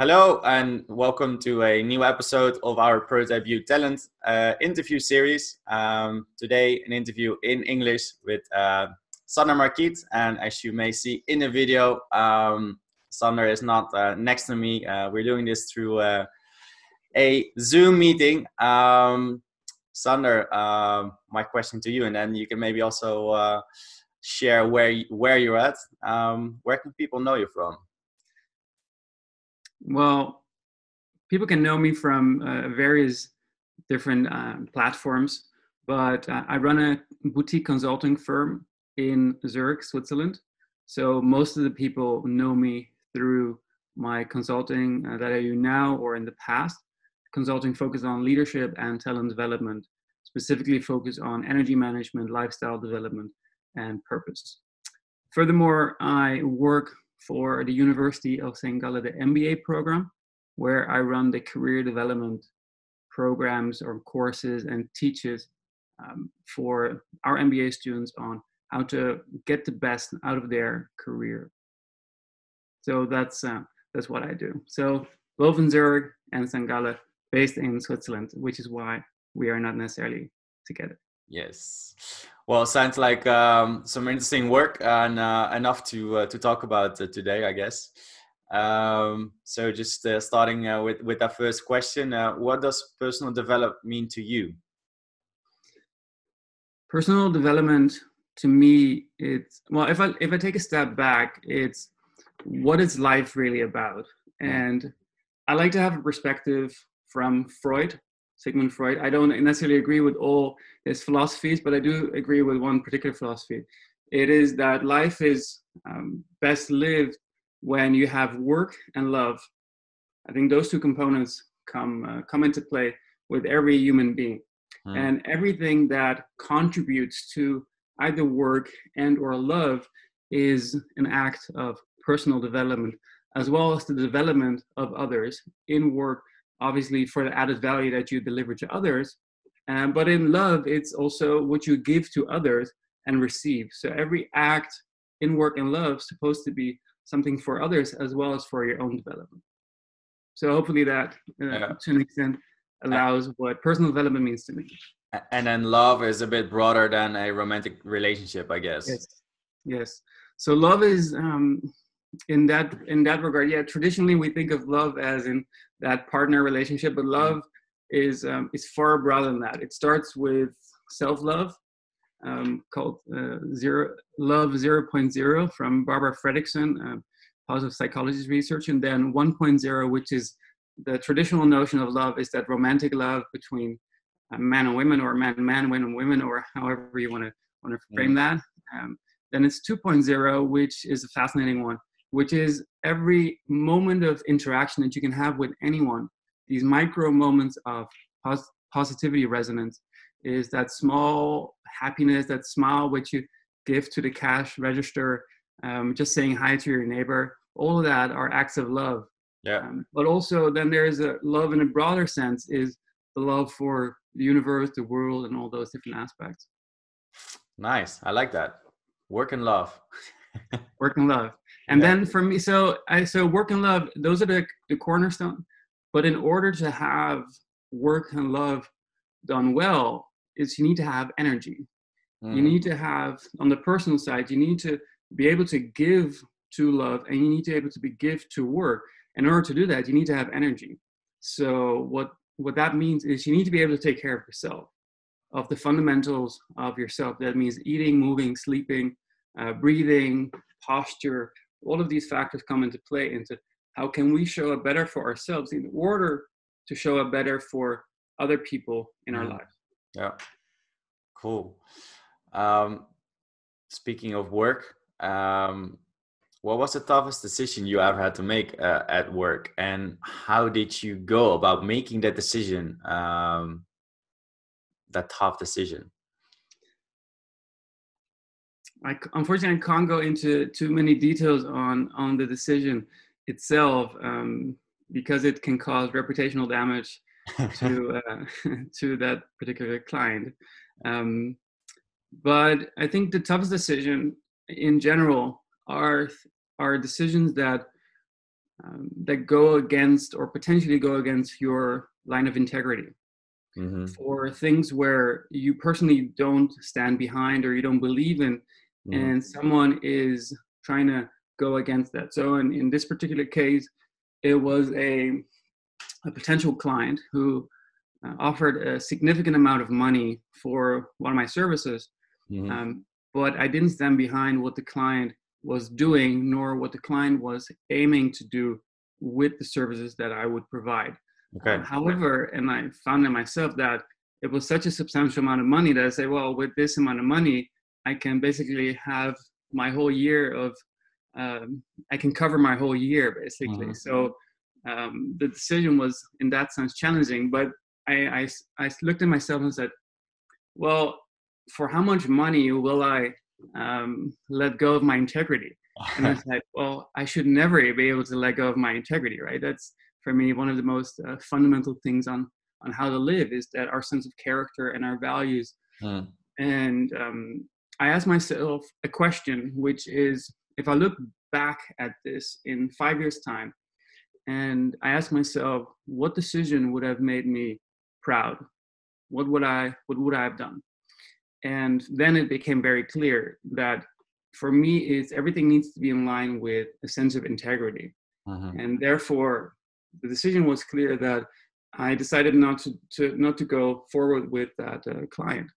Hello and welcome to a new episode of our Prototype You Talent uh, interview series. Um, today, an interview in English with uh, Sander Marquiet. And as you may see in the video, um, Sander is not uh, next to me. Uh, we're doing this through uh, a Zoom meeting. Um, Sander, um, my question to you, and then you can maybe also uh, share where where you're at. Um, where can people know you from? Well, people can know me from uh, various different uh, platforms, but uh, I run a boutique consulting firm in Zurich, Switzerland. So most of the people know me through my consulting uh, that I do now or in the past. Consulting focus on leadership and talent development, specifically focus on energy management, lifestyle development, and purpose. Furthermore, I work for the University of St. Gallen, the MBA program, where I run the career development programs or courses and teaches um, for our MBA students on how to get the best out of their career. So that's uh, that's what I do. So both in Zurich and St. Gallen, based in Switzerland, which is why we are not necessarily together. Yes. Well, sounds like um, some interesting work and uh, enough to uh, to talk about uh, today, I guess. Um, so, just uh, starting uh, with with our first question, uh, what does personal development mean to you? Personal development to me, it's well. If I if I take a step back, it's what is life really about, and I like to have a perspective from Freud Sigmund Freud. I don't necessarily agree with all his philosophies, but I do agree with one particular philosophy. It is that life is um, best lived when you have work and love. I think those two components come uh, come into play with every human being, hmm. and everything that contributes to either work and or love is an act of personal development as well as the development of others in work obviously for the added value that you deliver to others. Um, but in love, it's also what you give to others and receive. So every act in work and love is supposed to be something for others as well as for your own development. So hopefully that, uh, yeah. to an extent, allows what personal development means to me. And then love is a bit broader than a romantic relationship, I guess. Yes. Yes. So love is um, in that in that regard yeah traditionally we think of love as in that partner relationship but love is um, is far broader than that. It starts with self-love um, called uh, zero love 0.0 from barbara fredrickson uh, positive psychology research and then 1.0 which is the traditional notion of love is that romantic love between uh, man and women or man and man women and women or however you want to want to frame mm. that. Um, then it's 2.0 which is a fascinating one which is every moment of interaction that you can have with anyone, these micro moments of pos- positivity resonance, is that small happiness, that smile which you give to the cash register, um, just saying hi to your neighbor. All of that are acts of love. Yeah. Um, but also, then there's a love in a broader sense is the love for the universe, the world, and all those different aspects. Nice. I like that. Work and love. work and love and yeah. then for me so i so work and love those are the, the cornerstone. But in order to have work and love done well is you need to have energy. Mm. you need to have on the personal side you need to be able to give to love and you need to be able to be give to work. In order to do that you need to have energy. So what what that means is you need to be able to take care of yourself of the fundamentals of yourself. That means eating moving sleeping uh, breathing posture all of these factors come into play into how can we show up better for ourselves in order to show up better for other people in our mm-hmm. lives. Yeah. Cool. Um, speaking of work um, what was the toughest decision you ever had to make uh, at work? And how did you go about making that decision um, that tough decision I unfortunately I can't go into too many details on on the decision itself um, because it can cause reputational damage to uh, to that particular client. Um, but I think the toughest decision in general are are decisions that um, that go against or potentially go against your line of integrity. Mm-hmm. For things where you personally don't stand behind or you don't believe in, mm-hmm. and someone is trying to go against that. So, in, in this particular case, it was a, a potential client who uh, offered a significant amount of money for one of my services, mm-hmm. um, but I didn't stand behind what the client was doing, nor what the client was aiming to do with the services that I would provide. Okay. Um, however, and I found in myself that it was such a substantial amount of money that I say, well, with this amount of money, I can basically have my whole year of, um, I can cover my whole year basically. Mm-hmm. So um, the decision was in that sense challenging, but I, I, I looked at myself and said, well, for how much money will I um, let go of my integrity. And I said, well, I should never be able to let go of my integrity, right? That's for me one of the most uh, fundamental things on on how to live is that our sense of character and our values. Hmm. And um, I asked myself a question, which is, if I look back at this in five years' time, and I ask myself, what decision would have made me proud? What would I what would I have done? and then it became very clear that for me is everything needs to be in line with a sense of integrity mm-hmm. and therefore the decision was clear that i decided not to, to not to go forward with that uh, client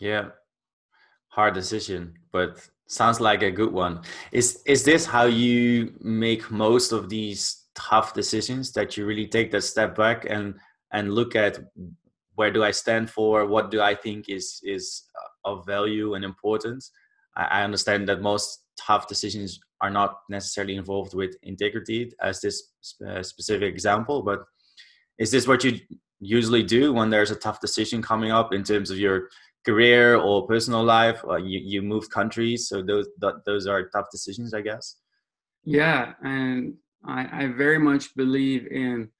yeah hard decision but sounds like a good one is is this how you make most of these tough decisions that you really take that step back and and look at where do I stand for? What do I think is is uh, of value and importance? I, I understand that most tough decisions are not necessarily involved with integrity, as this uh, specific example. But is this what you usually do when there's a tough decision coming up in terms of your career or personal life? Or you you move countries, so those those are tough decisions, I guess. Yeah, and I, I very much believe in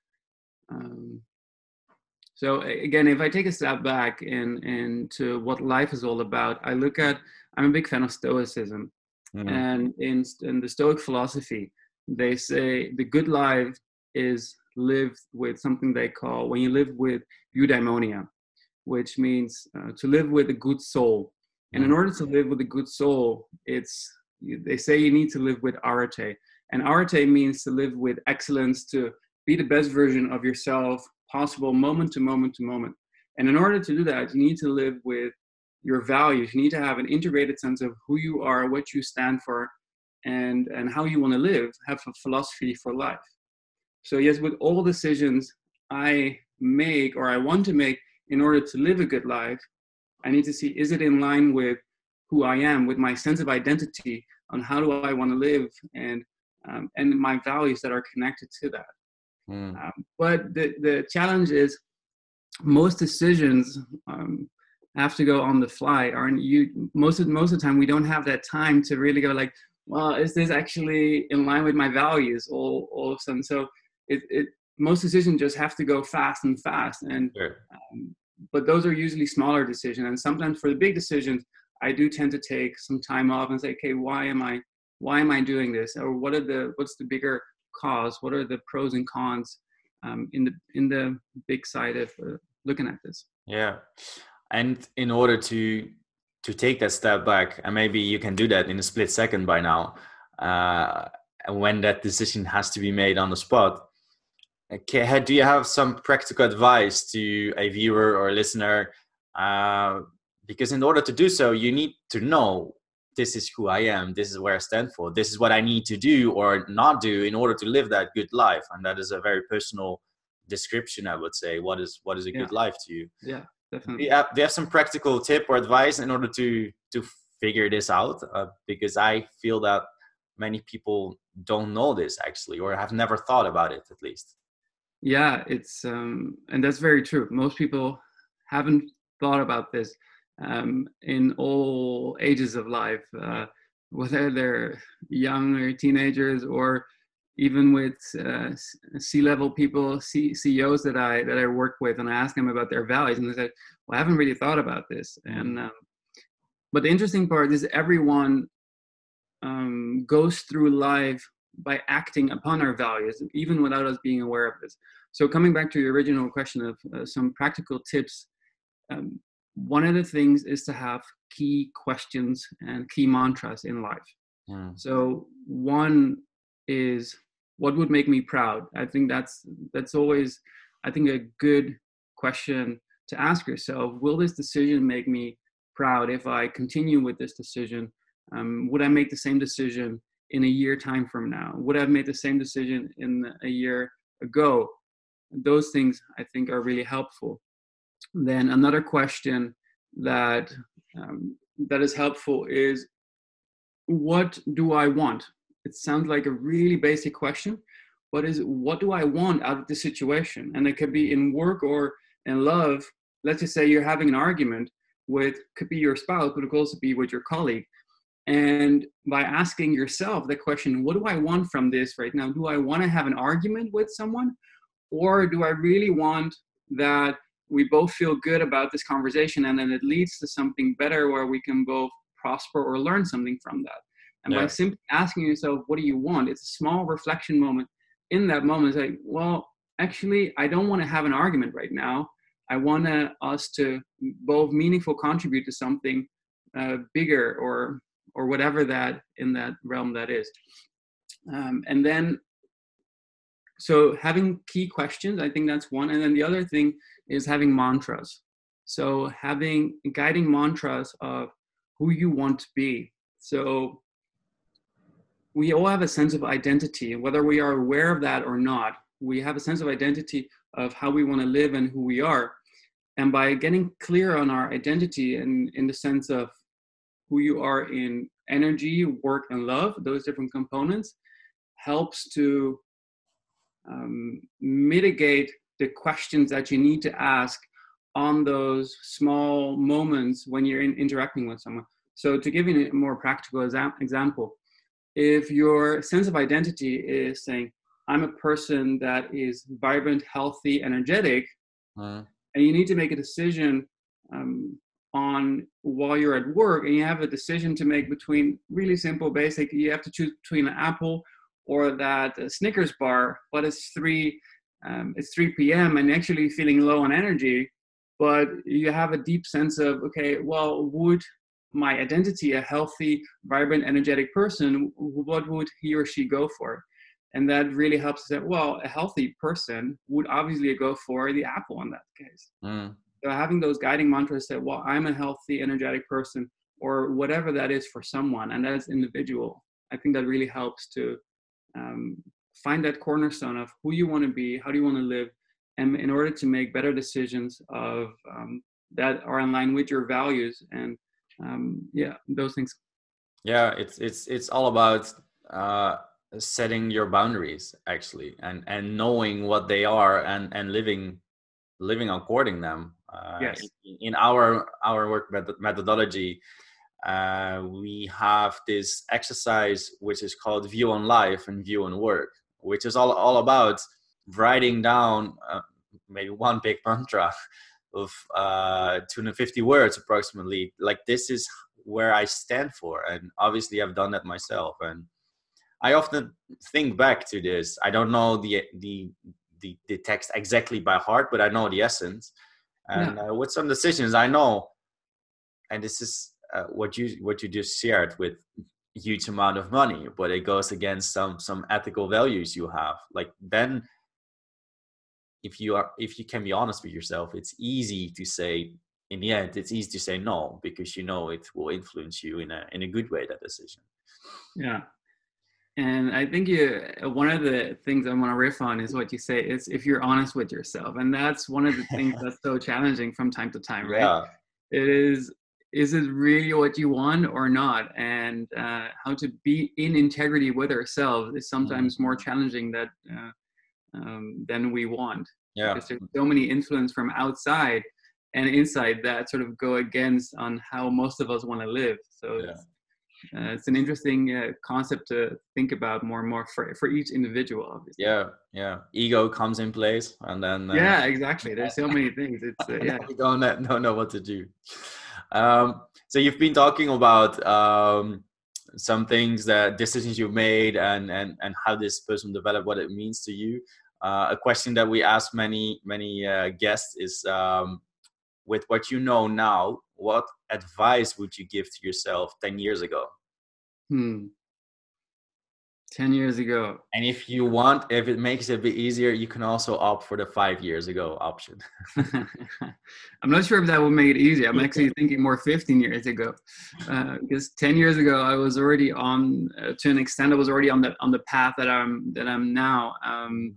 um, so again, if I take a step back and into what life is all about, I look at I'm a big fan of Stoicism, mm-hmm. and in in the Stoic philosophy, they say the good life is lived with something they call when you live with eudaimonia, which means uh, to live with a good soul. And in mm-hmm. order to live with a good soul, it's they say you need to live with arete, and arete means to live with excellence, to be the best version of yourself possible moment to moment to moment. And in order to do that, you need to live with your values. You need to have an integrated sense of who you are, what you stand for, and, and how you want to live, have a philosophy for life. So, yes, with all decisions I make or I want to make in order to live a good life, I need to see is it in line with who I am, with my sense of identity on how do I want to live and um, and my values that are connected to that. Mm. Um, but the, the challenge is most decisions um, have to go on the fly. Or you most of most of the time we don't have that time to really go like, well, is this actually in line with my values? All all of a sudden, so it, it most decisions just have to go fast and fast. And sure. But those are usually smaller decisions. And sometimes for the big decisions, I do tend to take some time off and say, okay, why am I why am I doing this? Or what are the what's the bigger cause? What are the pros and cons um, in the in the big side of uh, looking at this? Yeah, and in order to to take that step back, and maybe you can do that in a split second by now, uh, when that decision has to be made on the spot. Okay, do you have some practical advice to a viewer or a listener? Uh, because in order to do so, you need to know this is who I am, this is where I stand for, this is what I need to do or not do in order to live that good life. And that is a very personal description, I would say. What is what is a yeah. good life to you? Yeah, definitely. Do you, have, do you have some practical tip or advice in order to to figure this out? Uh, because I feel that many people don't know this actually, or have never thought about it at least. Yeah, it's um, and that's very true. Most people haven't thought about this um, in all ages of life, uh, whether they're young or teenagers or even with uh, C-level people, C- CEOs that I that I work with, and I ask them about their values, and they say, "Well, I haven't really thought about this." And um, but the interesting part is everyone um, goes through life by acting upon our values, even without us being aware of this. So, coming back to your original question of uh, some practical tips, um, one of the things is to have key questions and key mantras in life. Mm. So, one is what would make me proud? I think that's that's always, I think, a good question to ask yourself. Will this decision make me proud if I continue with this decision? Um, would I make the same decision in a year time from now? Would I have made the same decision in a year ago? those things I think are really helpful. Then another question that um, that is helpful is what do I want? It sounds like a really basic question, but is what do I want out of the situation? And it could be in work or in love. Let's just say you're having an argument with could be your spouse, but it could also be with your colleague. And by asking yourself the question, what do I want from this right now? Do I want to have an argument with someone or do I really want that we both feel good about this conversation and then it leads to something better where we can both prosper or learn something from that? And yeah. by simply asking yourself, what do you want? It's a small reflection moment. In that moment, it's like, well, actually, I don't want to have an argument right now. I want us to both meaningful contribute to something uh, bigger or or whatever that in that realm that is. Um, and then so having key questions i think that's one and then the other thing is having mantras. So having guiding mantras of who you want to be. So we all have a sense of identity whether we are aware of that or not we have a sense of identity of how we want to live and who we are. And by getting clear on our identity and in the sense of who you are in energy work and love those different components helps to um, mitigate the questions that you need to ask on those small moments when you're in, interacting with someone. So, to give you a more practical exa- example, if your sense of identity is saying, I'm a person that is vibrant, healthy, energetic, uh. and you need to make a decision um, on while you're at work, and you have a decision to make between really simple, basic, you have to choose between an apple or that Snickers bar, but it's three um, it's 3 p.m. and actually feeling low on energy, but you have a deep sense of okay, well, would my identity a healthy, vibrant, energetic person? What would he or she go for? And that really helps that well, a healthy person would obviously go for the apple in that case. Mm. Having those guiding mantras that well, I'm a healthy, energetic person, or whatever that is for someone, and is individual. I think that really helps to um, find that cornerstone of who you want to be, how do you want to live, and in order to make better decisions of um, that are in line with your values and um, yeah, those things. Yeah, it's it's it's all about uh, setting your boundaries actually, and and knowing what they are and and living living according them. Uh, yes. In, in our our work methodology, uh, we have this exercise which is called view on life and view on work which is all, all about writing down uh, maybe one big mantra of uh, 250 words approximately like this is where i stand for and obviously i've done that myself and i often think back to this i don't know the the the, the text exactly by heart but i know the essence and yeah. uh, with some decisions i know and this is uh, what you what you just shared with huge amount of money but it goes against some some ethical values you have. Like then if you are if you can be honest with yourself it's easy to say in the end it's easy to say no because you know it will influence you in a in a good way that decision. Yeah and i think you one of the things i want to riff on is what you say is if you're honest with yourself and that's one of the things that's so challenging from time to time right yeah. it is is it really what you want or not and uh, how to be in integrity with ourselves is mm-hmm. sometimes more challenging that uh, um, than we want yeah because there's so many influence from outside and inside that sort of go against on how most of us want to live so yeah. it's, uh, it's an interesting uh, concept to think about more and more for, for each individual obviously. Yeah yeah. Ego comes in place and then uh, yeah exactly. There's so many things. It's uh, yeah. you don't know, know what to do. Um, so you've been talking about um, some things that decisions you've made and and and how this person developed what it means to you. Uh, a question that we ask many many uh, guests is um, with what you know now what advice would you give to yourself 10 years ago? Hmm. 10 years ago. And if you want if it makes it a bit easier you can also opt for the five years ago option. I'm not sure if that would make it easy i'm actually thinking more 15 years ago. Uh, because 10 years ago i was already on uh, to an extent i was already on the on the path that i'm that i'm now. Um,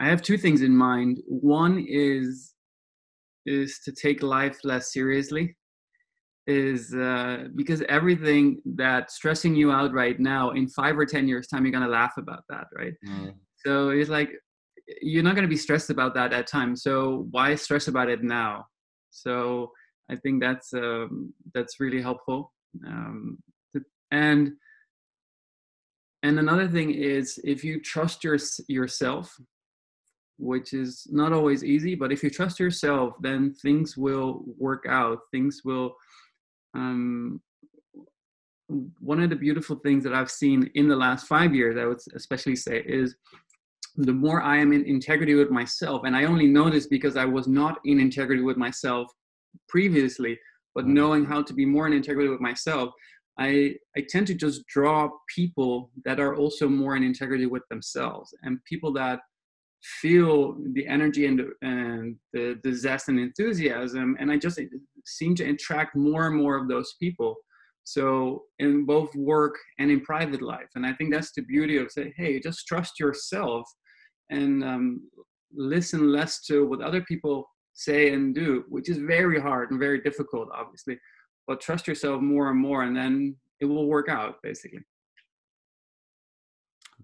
i have two things in mind. One is is to take life less seriously is uh, because everything that's stressing you out right now in five or ten years time you're going to laugh about that right mm. so it's like you're not going to be stressed about that at time so why stress about it now so i think that's um, that's really helpful um, and and another thing is if you trust your, yourself which is not always easy but if you trust yourself then things will work out things will um, one of the beautiful things that I've seen in the last five years, I would especially say, is the more I am in integrity with myself, and I only know this because I was not in integrity with myself previously, but mm. knowing how to be more in integrity with myself, I, I tend to just draw people that are also more in integrity with themselves and people that feel the energy and, and the, the zest and enthusiasm. And I just seem to attract more and more of those people. So in both work and in private life. And I think that's the beauty of say, hey, just trust yourself and um, listen less to what other people say and do, which is very hard and very difficult, obviously. But trust yourself more and more, and then it will work out, basically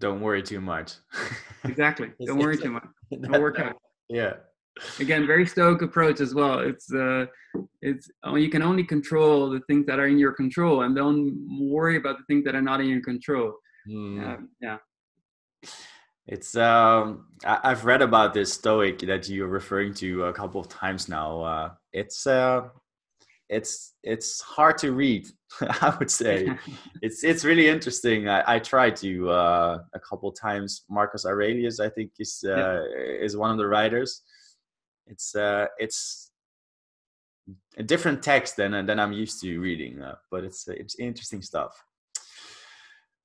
don't worry too much. exactly. Don't worry too much. It'll work out. Yeah. Again, very stoic approach as well. It's uh, it's oh, you can only control the things that are in your control, and don't worry about the things that are not in your control. Mm. Uh, yeah. It's um, I- have read about this stoic that you're referring to a couple of times now. Uh, it's uh, it's it's hard to read i would say. It's it's really interesting. I, I tried to uh, a couple times. Marcus aurelius i think is uh, yeah. is one of the writers. It's uh it's a different text than than i'm used to reading uh, but it's it's interesting stuff.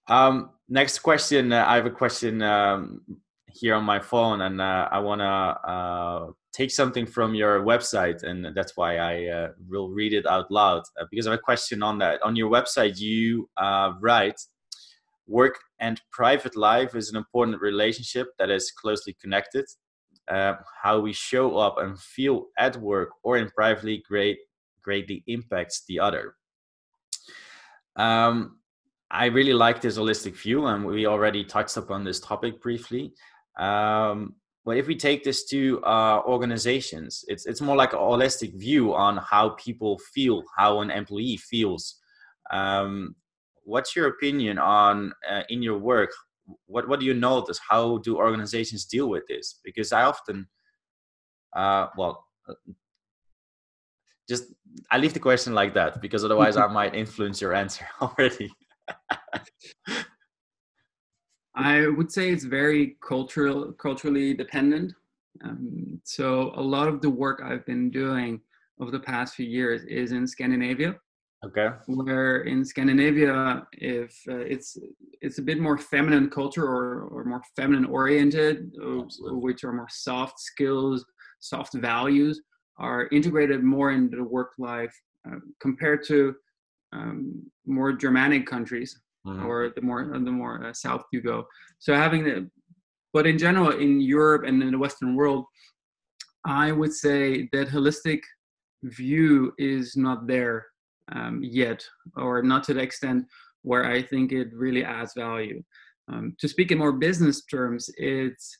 Um next question uh, i have a question um here on my phone and uh, i want to uh, take something from your website, and that's why I uh, will read it out loud uh, because I have a question on that. On your website, you uh, write, "Work and private life is an important relationship that is closely connected. Uh, how we show up and feel at work or in privately great greatly impacts the other." Um, I really like this holistic view, and we already touched upon this topic briefly. Um, but if we take this to uh, organizations, it's it's more like a holistic view on how people feel, how an employee feels. Um, what's your opinion on uh, in your work? What what do you notice? How do organizations deal with this? Because I often, uh, well, uh, just I leave the question like that because otherwise I might influence your answer already. I would say it's very cultural, culturally dependent. Um, so a lot of the work I've been doing over the past few years is in Scandinavia. Okay. Where in Scandinavia, if uh, it's it's a bit more feminine culture or or more feminine oriented, uh, which are more soft skills, soft values, are integrated more into the work life uh, compared to um, more Germanic countries mm-hmm. or the more the more uh, south you go. So having the, but in general in Europe and in the Western world, I would say that holistic view is not there um, yet, or not to the extent where I think it really adds value. Um, to speak in more business terms, it's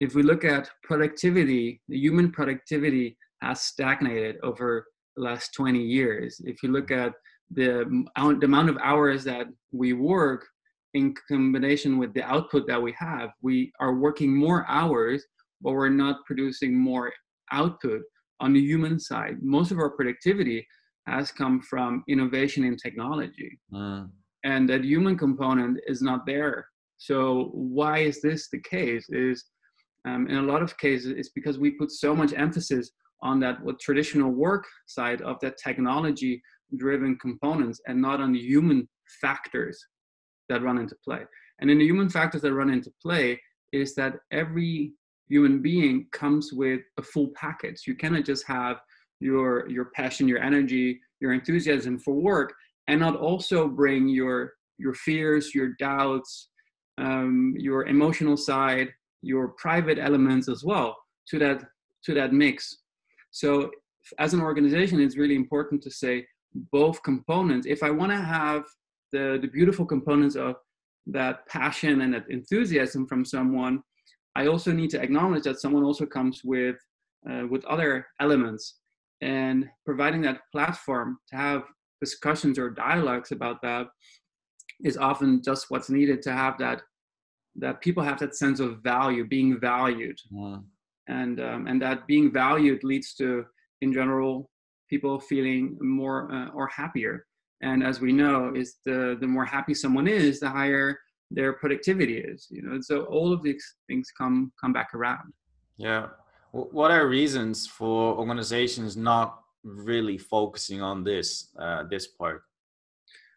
if we look at productivity, the human productivity has stagnated over the last 20 years. If you look at the, the amount of hours that we work in combination with the output that we have, we are working more hours, but we're not producing more output on the human side. Most of our productivity has come from innovation in technology. Mm. and that human component is not there so why is this the case is um, in a lot of cases it's because we put so much emphasis on that what traditional work side of that technology driven components and not on the human factors that run into play. And in the human factors that run into play is that every human being comes with a full package. You cannot just have your your passion your energy your enthusiasm for work and not also bring your your fears your doubts um, your emotional side your private elements as well to that to that mix. So as an organization it's really important to say both components. If i want to have the the beautiful components of that passion and that enthusiasm from someone i also need to acknowledge that someone also comes with uh, with other elements. And providing that platform to have discussions or dialogues about that is often just what's needed to have that that people have that sense of value being valued. Yeah. and um, and that being valued leads to in general people feeling more uh, or happier. And as we know is the the more happy someone is the higher their productivity is you know so all of these things come come back around. Yeah. What are reasons for organizations not really focusing on this uh, this part?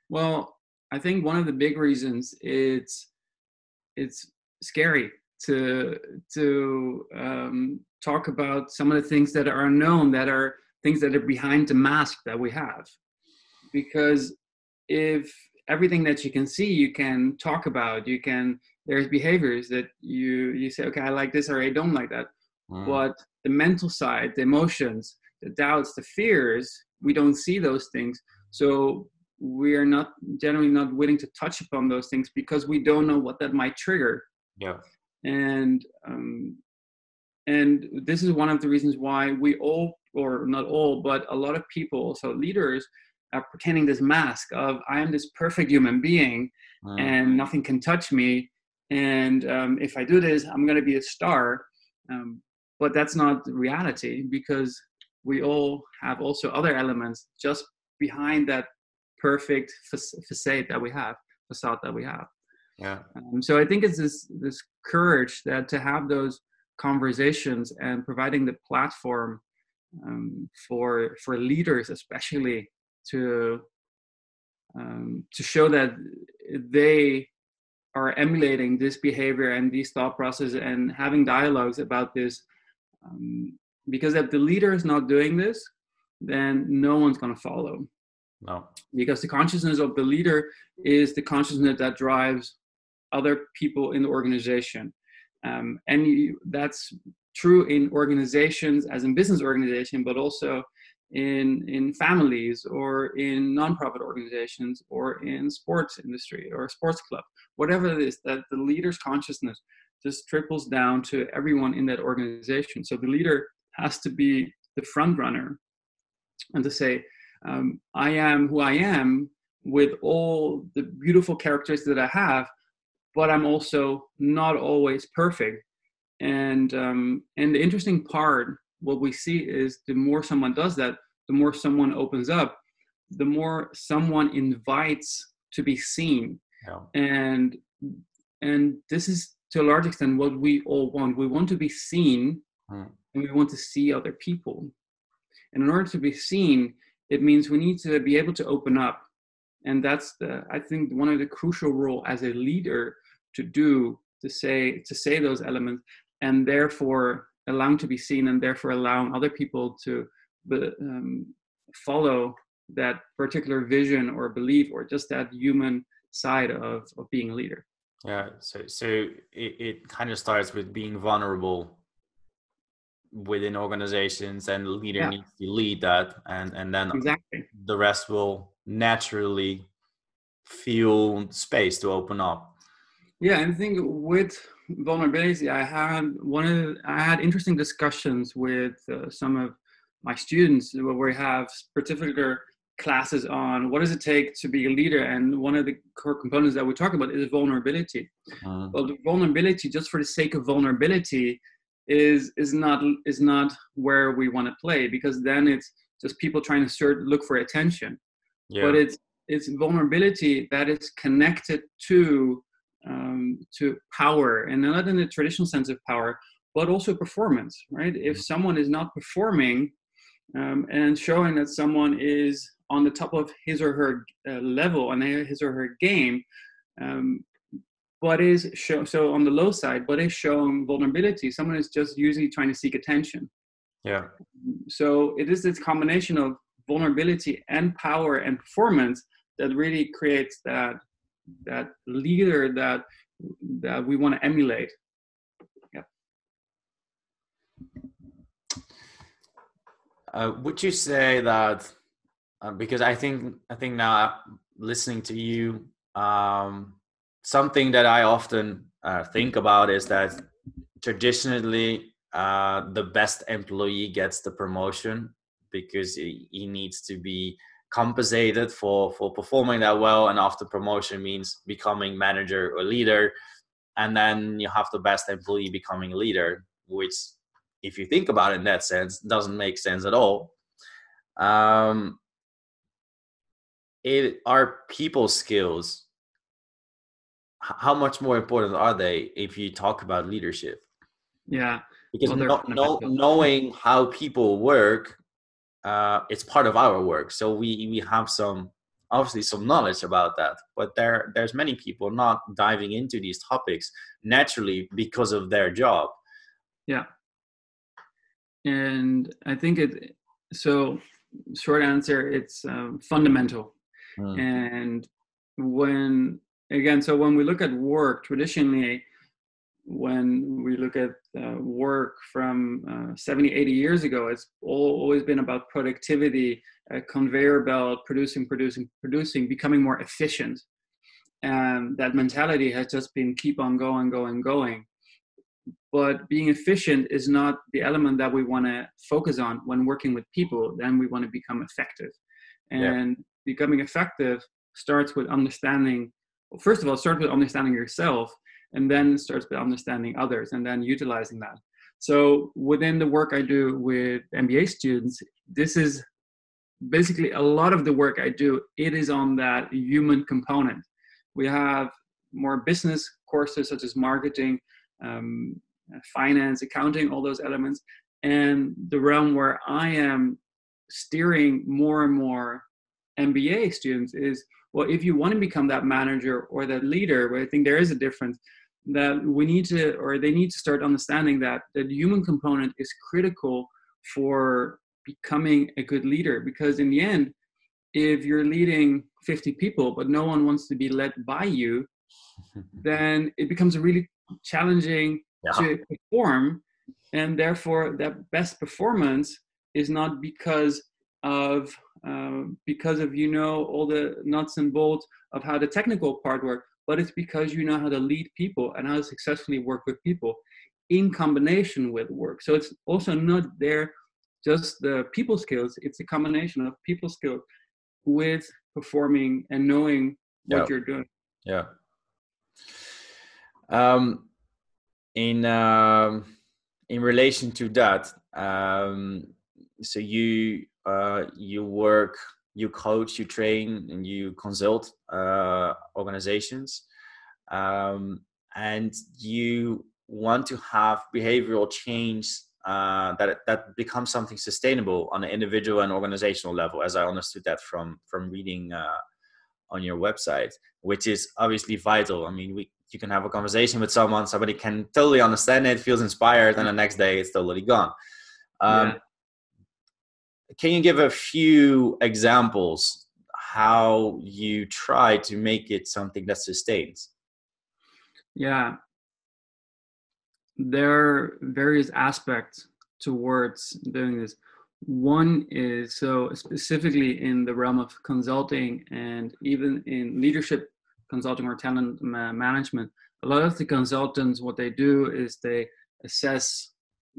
Well i think one of the big reasons it's it's scary to to um, talk about some of the things that are unknown that are things that are behind the mask that we have. Because if everything that you can see you can talk about you can there's behaviors that you you say okay i like this or i don't like that. Mm. but the mental side the emotions the doubts the fears we don't see those things. So we are not generally not willing to touch upon those things because we don't know what that might trigger. Yeah. And um, and this is one of the reasons why we all or not all but a lot of people so leaders are pretending this mask of i am this perfect human being and nothing can touch me and um, if i do this i'm going to be a star um, but that's not reality because we all have also other elements just behind that perfect facade that we have, facade that we have. Yeah. Um, so I think it's this this courage that to have those conversations and providing the platform um, for for leaders, especially to um, to show that they are emulating this behavior and these thought processes and having dialogues about this. Um, because if the leader is not doing this, then no one's going to follow. No. Because the consciousness of the leader is the consciousness that drives other people in the organization. Um, and you, that's true in organizations, as in business organization, but also in in families or in nonprofit organizations or in sports industry or sports club, whatever it is. That the leader's consciousness just triples down to everyone in that organization. So the leader has to be the front runner and to say, um, I am who I am with all the beautiful characteristics that I have, but I'm also not always perfect. And um, and the interesting part, what we see is the more someone does that, the more someone opens up, the more someone invites to be seen. Yeah. And and this is to a large extent what we all want. We want to be seen, hmm. and we want to see other people. And in order to be seen, it means we need to be able to open up and that's the i think one of the crucial role as a leader to do to say to say those elements and therefore allowing to be seen and therefore allowing other people to um, follow that particular vision or belief or just that human side of, of being a leader yeah so so it, it kind of starts with being vulnerable within organizations and the leader yeah. needs to lead that and and then exactly. the rest will naturally feel space to open up yeah and i think with vulnerability i had one of i had interesting discussions with uh, some of my students where we have particular classes on what does it take to be a leader and one of the core components that we talk about is vulnerability. Uh, well the vulnerability just for the sake of vulnerability is is not is not where we want to play because then it's just people trying to search look for attention. Yeah. but it's it's vulnerability that is connected to um, to power, and not in the traditional sense of power, but also performance. Right? If someone is not performing um, and showing that someone is on the top of his or her uh, level and his or her game, um, but is show, so on the low side, but is showing vulnerability. Someone is just usually trying to seek attention. Yeah. So it is this combination of vulnerability and power and performance that really creates that that leader that that we want to emulate. Yeah. Uh, would you say that uh, because I think I think now listening to you, um, something that I often uh, think about is that traditionally uh, the best employee gets the promotion because he, he needs to be compensated for for performing that well and after promotion means becoming manager or leader and then you have the best employee becoming a leader which if you think about it in that sense doesn't make sense at all. Um it are people skills how much more important are they if you talk about leadership? Yeah. Because well, no, knowing how people work uh, it's part of our work. So we we have some obviously some knowledge about that but there there's many people not diving into these topics naturally because of their job. Yeah. And i think it so short answer it's um, fundamental. Mm. and when again so when we look at work traditionally when we look at uh, work from uh, 70 80 years ago it's always been about productivity a conveyor belt producing producing producing becoming more efficient. And that mentality has just been keep on going going going. But being efficient is not the element that we want to focus on when working with people then we want to become effective. And yeah. becoming effective starts with understanding well, first of all start with understanding yourself and then starts with understanding others and then utilizing that. So within the work I do with MBA students, this is basically a lot of the work I do, it is on that human component. We have more business courses such as marketing, um, finance, accounting, all those elements. And the realm where I am steering more and more MBA students is well, if you want to become that manager or that leader, where I think there is a difference, that we need to or they need to start understanding that the human component is critical for becoming a good leader because in the end if you're leading 50 people but no one wants to be led by you then it becomes a really challenging yeah. to perform and therefore that best performance is not because of uh, because of you know all the nuts and bolts of how the technical part works but it's because you know how to lead people and how to successfully work with people in combination with work. So it's also not there just the people skills, it's a combination of people skills with performing and knowing what yeah. you're doing. Yeah. Um, in um, in relation to that, um, so you uh, you work you coach, you train, and you consult uh, organizations, um, and you want to have behavioral change uh, that that becomes something sustainable on an individual and organizational level. As I understood that from from reading uh, on your website, which is obviously vital. I mean, we you can have a conversation with someone, somebody can totally understand it, feels inspired, and the next day it's totally gone. Um, yeah can you give a few examples how you try to make it something that sustains? Yeah, there are various aspects towards doing this. One is so specifically in the realm of consulting and even in leadership consulting or talent management. A lot of the consultants, what they do is they assess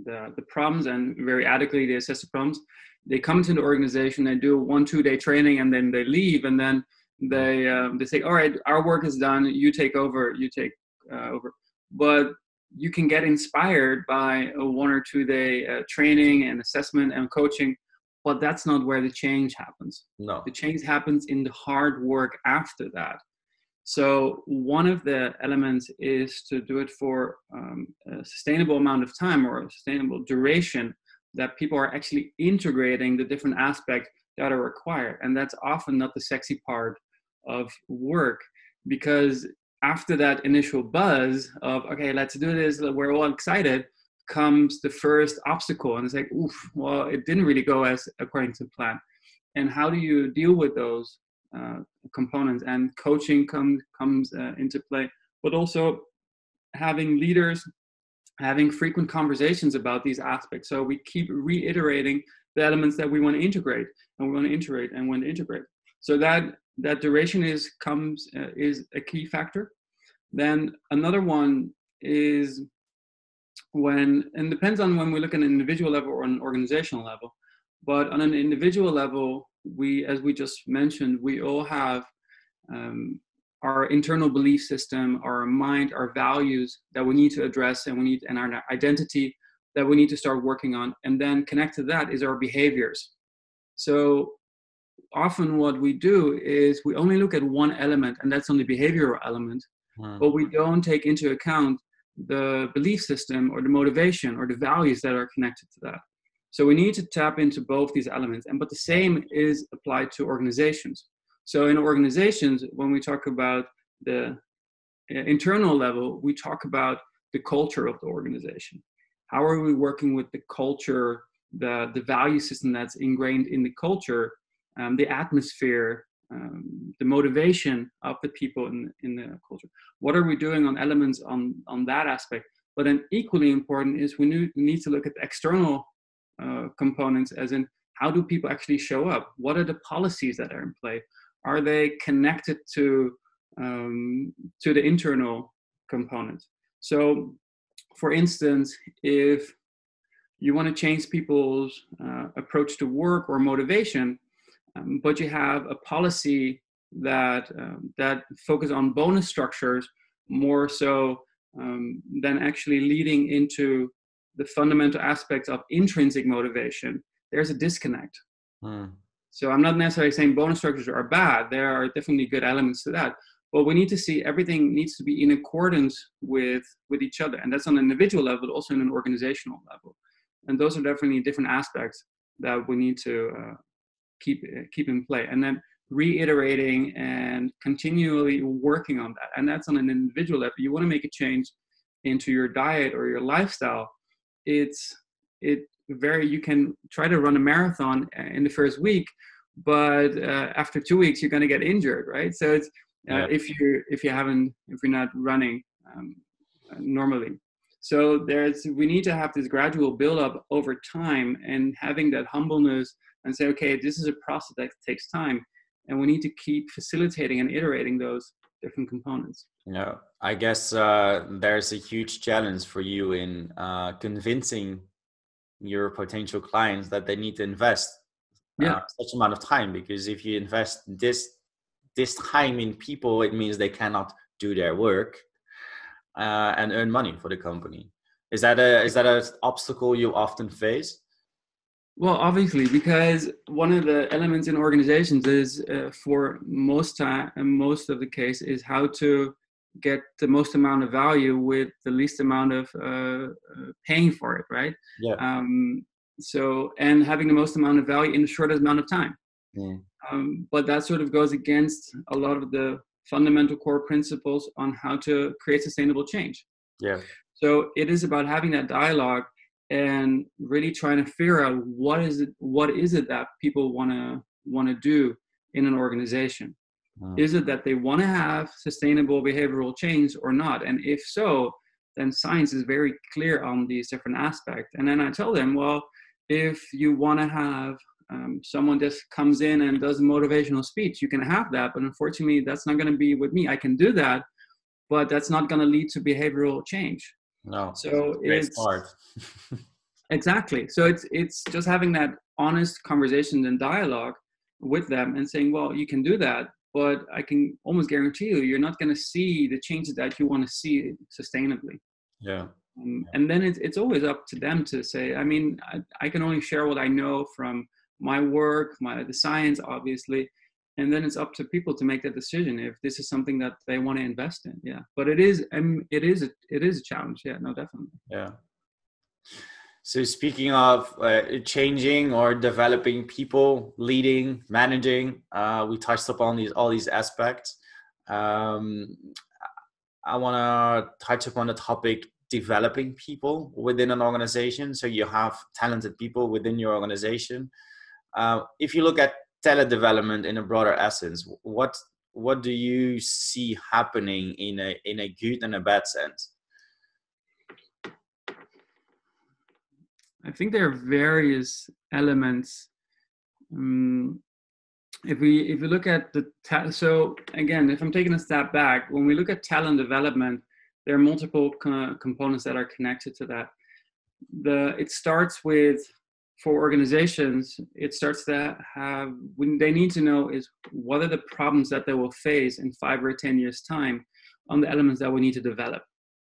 the, the problems and very adequately they assess the problems they come to the organization, they do a one two day training, and then they leave, and then they um, they say, all right, our work is done, you take over, you take uh, over. But you can get inspired by a one or two day uh, training and assessment and coaching but that's not where the change happens. No. The change happens in the hard work after that. So one of the elements is to do it for um, a sustainable amount of time or a sustainable duration that people are actually integrating the different aspects that are required. And that's often not the sexy part of work because after that initial buzz of, okay, let's do this, we're all excited, comes the first obstacle. And it's like, oof, well, it didn't really go as according to plan. And how do you deal with those uh, components? And coaching comes comes uh, into play, but also having leaders having frequent conversations about these aspects. So we keep reiterating the elements that we want to integrate, and we want to integrate and want to integrate. So that that duration is comes uh, is a key factor. Then another one is when and depends on when we look at an individual level or an organizational level. But on an individual level, we, as we just mentioned, we all have um, our internal belief system, our mind, our values that we need to address, and we need and our identity that we need to start working on. And then connect to that is our behaviors. So often what we do is we only look at one element, and that's on the behavioral element, hmm. but we don't take into account the belief system or the motivation or the values that are connected to that. So we need to tap into both these elements. And but the same is applied to organizations. So in organizations, when we talk about the uh, internal level, we talk about the culture of the organization. How are we working with the culture, the, the value system that's ingrained in the culture, um, the atmosphere, um, the motivation of the people in, in the culture. What are we doing on elements on, on that aspect? But then equally important is we need to look at the external uh, components as in how do people actually show up? What are the policies that are in play? Are they connected to, um, to the internal component So for instance, if you want to change people's uh, approach to work or motivation, um, but you have a policy that um, that focus on bonus structures more so um, than actually leading into the fundamental aspects of intrinsic motivation. There's a disconnect. Hmm. So I'm not necessarily saying bonus structures are bad. There are definitely good elements to that. But we need to see everything needs to be in accordance with with each other, and that's on an individual level, but also on an organizational level. And those are definitely different aspects that we need to uh, keep keep in play and then reiterating and continually working on that and that's on an individual level you want to make a change into your diet or your lifestyle it's it very you can try to run a marathon in the first week but uh, after two weeks you're going to get injured right so it's uh, yeah. if you if you haven't if you're not running um, normally so there's we need to have this gradual build up over time and having that humbleness and say, okay, this is a process that takes time, and we need to keep facilitating and iterating those different components. Yeah, I guess uh, there's a huge challenge for you in uh, convincing your potential clients that they need to invest uh, such amount of time because if you invest this this time in people, it means they cannot do their work uh, and earn money for the company. Is that a is that an obstacle you often face? Well, obviously, because one of the elements in organizations is, uh, for most time, and most of the case, is how to get the most amount of value with the least amount of uh, uh, paying for it, right? Yeah. Um, so, and having the most amount of value in the shortest amount of time. Yeah. Um, but that sort of goes against a lot of the fundamental core principles on how to create sustainable change. Yeah. So it is about having that dialogue and really trying to figure out what is it what is it that people want to want to do in an organization is it that they want to have sustainable behavioral change or not and if so then science is very clear on these different aspects and then i tell them well if you want to have um, someone just comes in and does a motivational speech you can have that but unfortunately that's not going to be with me i can do that but that's not going to lead to behavioral change no. So it's hard. exactly. So it's it's just having that honest conversation and dialogue with them and saying, well, you can do that, but I can almost guarantee you, you're not going to see the changes that you want to see sustainably. Yeah. Um, and then it's, it's always up to them to say, I mean, I, I, can only share what I know from my work, my the science, obviously, and then it's up to people to make that decision if this is something that they want to invest in. Yeah, but it is, um, it is, a, it is a challenge. Yeah, no, definitely. Yeah. So speaking of uh, changing or developing people, leading, managing, uh, we touched upon these all these aspects. Um, I want to touch upon the topic developing people within an organization. So you have talented people within your organization. Uh, if you look at talent development in a broader essence, what what do you see happening in a in a good and a bad sense? I think there are various elements. Um, if we if we look at the ta- so again, if I'm taking a step back, when we look at talent development, there are multiple co- components that are connected to that. The it starts with for organizations, it starts to have when they need to know is what are the problems that they will face in five or ten years time on the elements that we need to develop.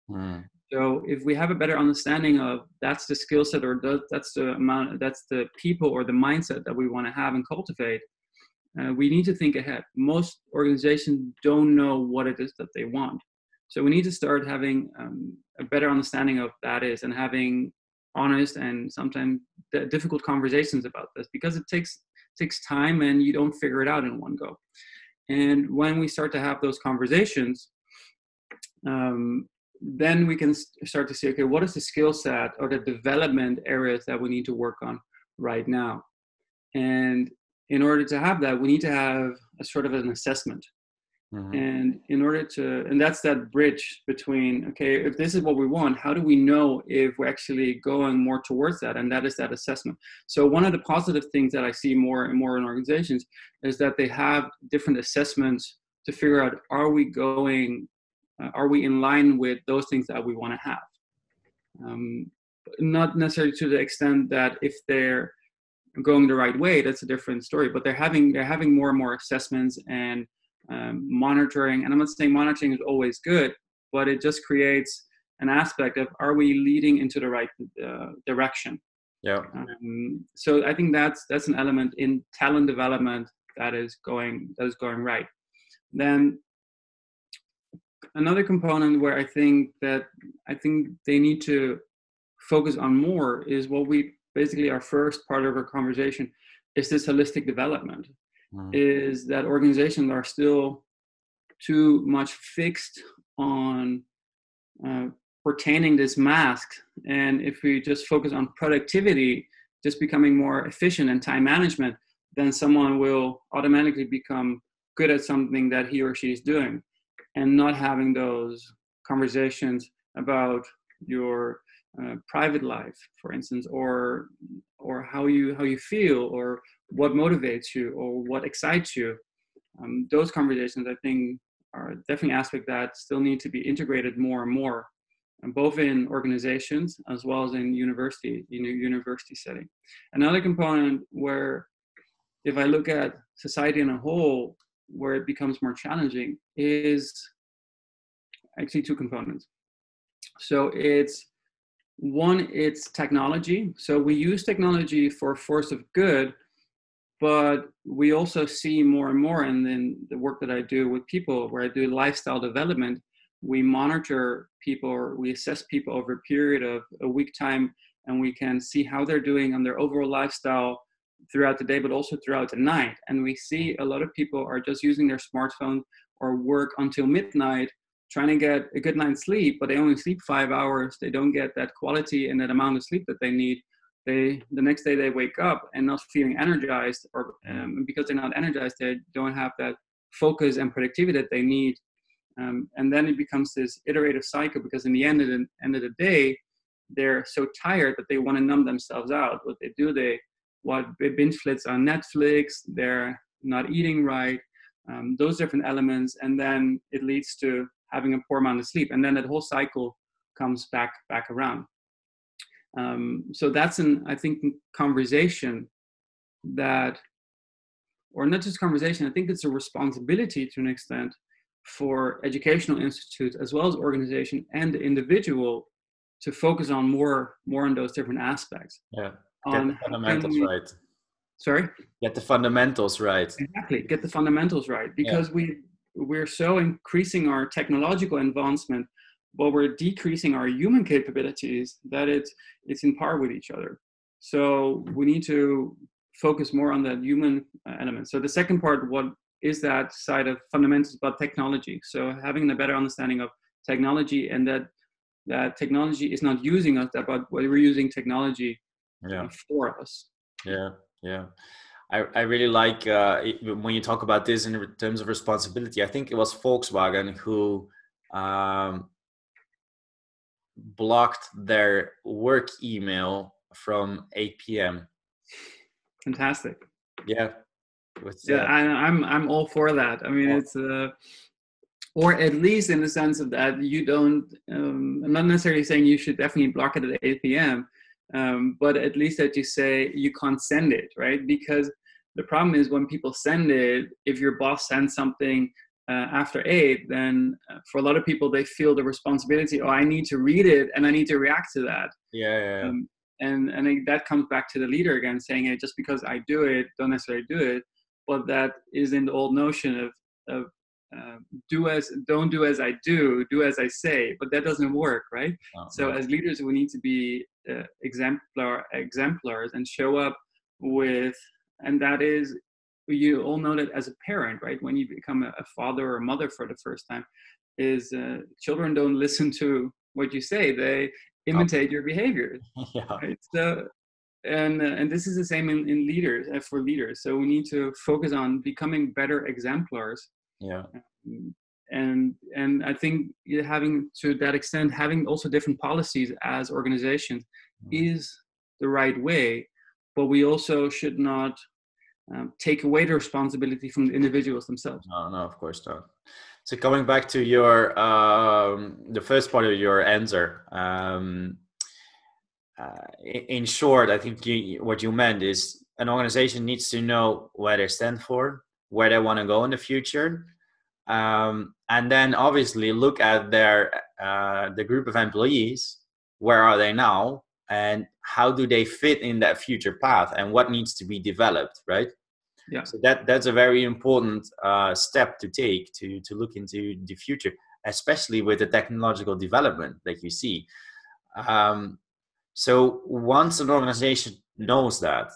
Mm. So if we have a better understanding of that's the skill set or that's the amount, that's the people or the mindset that we want to have and cultivate, uh, we need to think ahead. Most organizations don't know what it is that they want. So we need to start having um, a better understanding of that is and having honest and sometimes difficult conversations about this because it takes takes time and you don't figure it out in one go. And when we start to have those conversations, um, then we can start to see okay what is the skill set or the development areas that we need to work on right now? And in order to have that we need to have a sort of an assessment. Mm-hmm. and in order to and that's that bridge between okay if this is what we want how do we know if we're actually going more towards that? And that is that assessment. So one of the positive things that i see more and more in organizations is that they have different assessments to figure out are we going uh, are we in line with those things that we want to have? Um, not necessarily to the extent that if they're going the right way that's a different story but they're having they're having more and more assessments and um, monitoring and i'm not saying monitoring is always good but it just creates an aspect of are we leading into the right uh, direction? Yeah. Um, so i think that's that's an element in talent development that is going that is going right. Then another component where I think that I think they need to focus on more is what we basically our first part of our conversation is this holistic development. Mm. Is that organizations are still too much fixed on uh, pertaining this mask, and if we just focus on productivity, just becoming more efficient and time management, then someone will automatically become good at something that he or she is doing and not having those conversations about your uh, private life for instance or or how you how you feel or what motivates you or what excites you um, those conversations i think are definitely aspects that still need to be integrated more and more and both in organizations as well as in university in a university setting. Another component where if i look at society in a whole where it becomes more challenging is actually two components. So it's one, it's technology. So we use technology for force of good, but we also see more and more, and then the work that I do with people, where I do lifestyle development, we monitor people or we assess people over a period of a week time, and we can see how they're doing on their overall lifestyle throughout the day, but also throughout the night. And we see a lot of people are just using their smartphone or work until midnight, trying to get a good night's sleep, but they only sleep five hours. They don't get that quality and that amount of sleep that they need. They the next day they wake up and not feeling energized, or um, because they're not energized, they don't have that focus and productivity that they need. Um, and then it becomes this iterative cycle because in the end of the end of the day, they're so tired that they want to numb themselves out. What they do, they what binge flits on Netflix, they're not eating right, um, those different elements, and then it leads to having a poor amount of sleep, and then that whole cycle comes back back around. Um, so that's an I think conversation that, or not just conversation. I think it's a responsibility to an extent for educational institutes as well as organization and the individual to focus on more more on those different aspects yeah on the fundamentals we, right. Sorry? Get the fundamentals right. Exactly get the fundamentals right because yeah. we we're so increasing our technological advancement but we're decreasing our human capabilities that it's it's in par with each other. So we need to focus more on that human uh, element. So the second part what is that side of fundamentals about technology? So having a better understanding of technology and that that technology is not using us that but we're using technology yeah. for us yeah yeah I, I really like uh, when you talk about this in terms of responsibility. I think it was Volkswagen who um, blocked their work email from 8 p.m. Fantastic. Yeah. With, yeah, I, I'm I'm all for that. I mean, yeah. it's uh, or at least in the sense of that you don't. Um, I'm not necessarily saying you should definitely block it at 8 p.m. Um, but at least that you say you can't send it, right? Because the problem is when people send it, if your boss sends something uh, after eight, then uh, for a lot of people, they feel the responsibility. Oh, I need to read it and I need to react to that. Yeah, yeah. yeah. Um, and and I, that comes back to the leader again, saying, "Hey, just because I do it, don't necessarily do it." But that is in the old notion of of uh, do as don't do as I do, do as I say. But that doesn't work, right? Oh, so right. as leaders, we need to be uh, exemplar exemplars and show up with and that is you all know that as a parent right when you become a, father or a mother for the first time is uh, children don't listen to what you say they imitate oh. your behavior yeah. right so and uh, and this is the same in, in leaders uh, for leaders so we need to focus on becoming better exemplars yeah um, and and i think having to that extent having also different policies as organizations mm. is the right way but we also should not um, take away the responsibility from the individuals themselves. No, no, of course not. So coming back to your um, the first part of your answer, um, uh, in short, I think you, what you meant is an organization needs to know where they stand for, where they want to go in the future, um, and then obviously look at their uh, the group of employees. Where are they now? and how do they fit in that future path and what needs to be developed right yeah so that that's a very important uh, step to take to to look into the future especially with the technological development that you see um, so once an organization knows that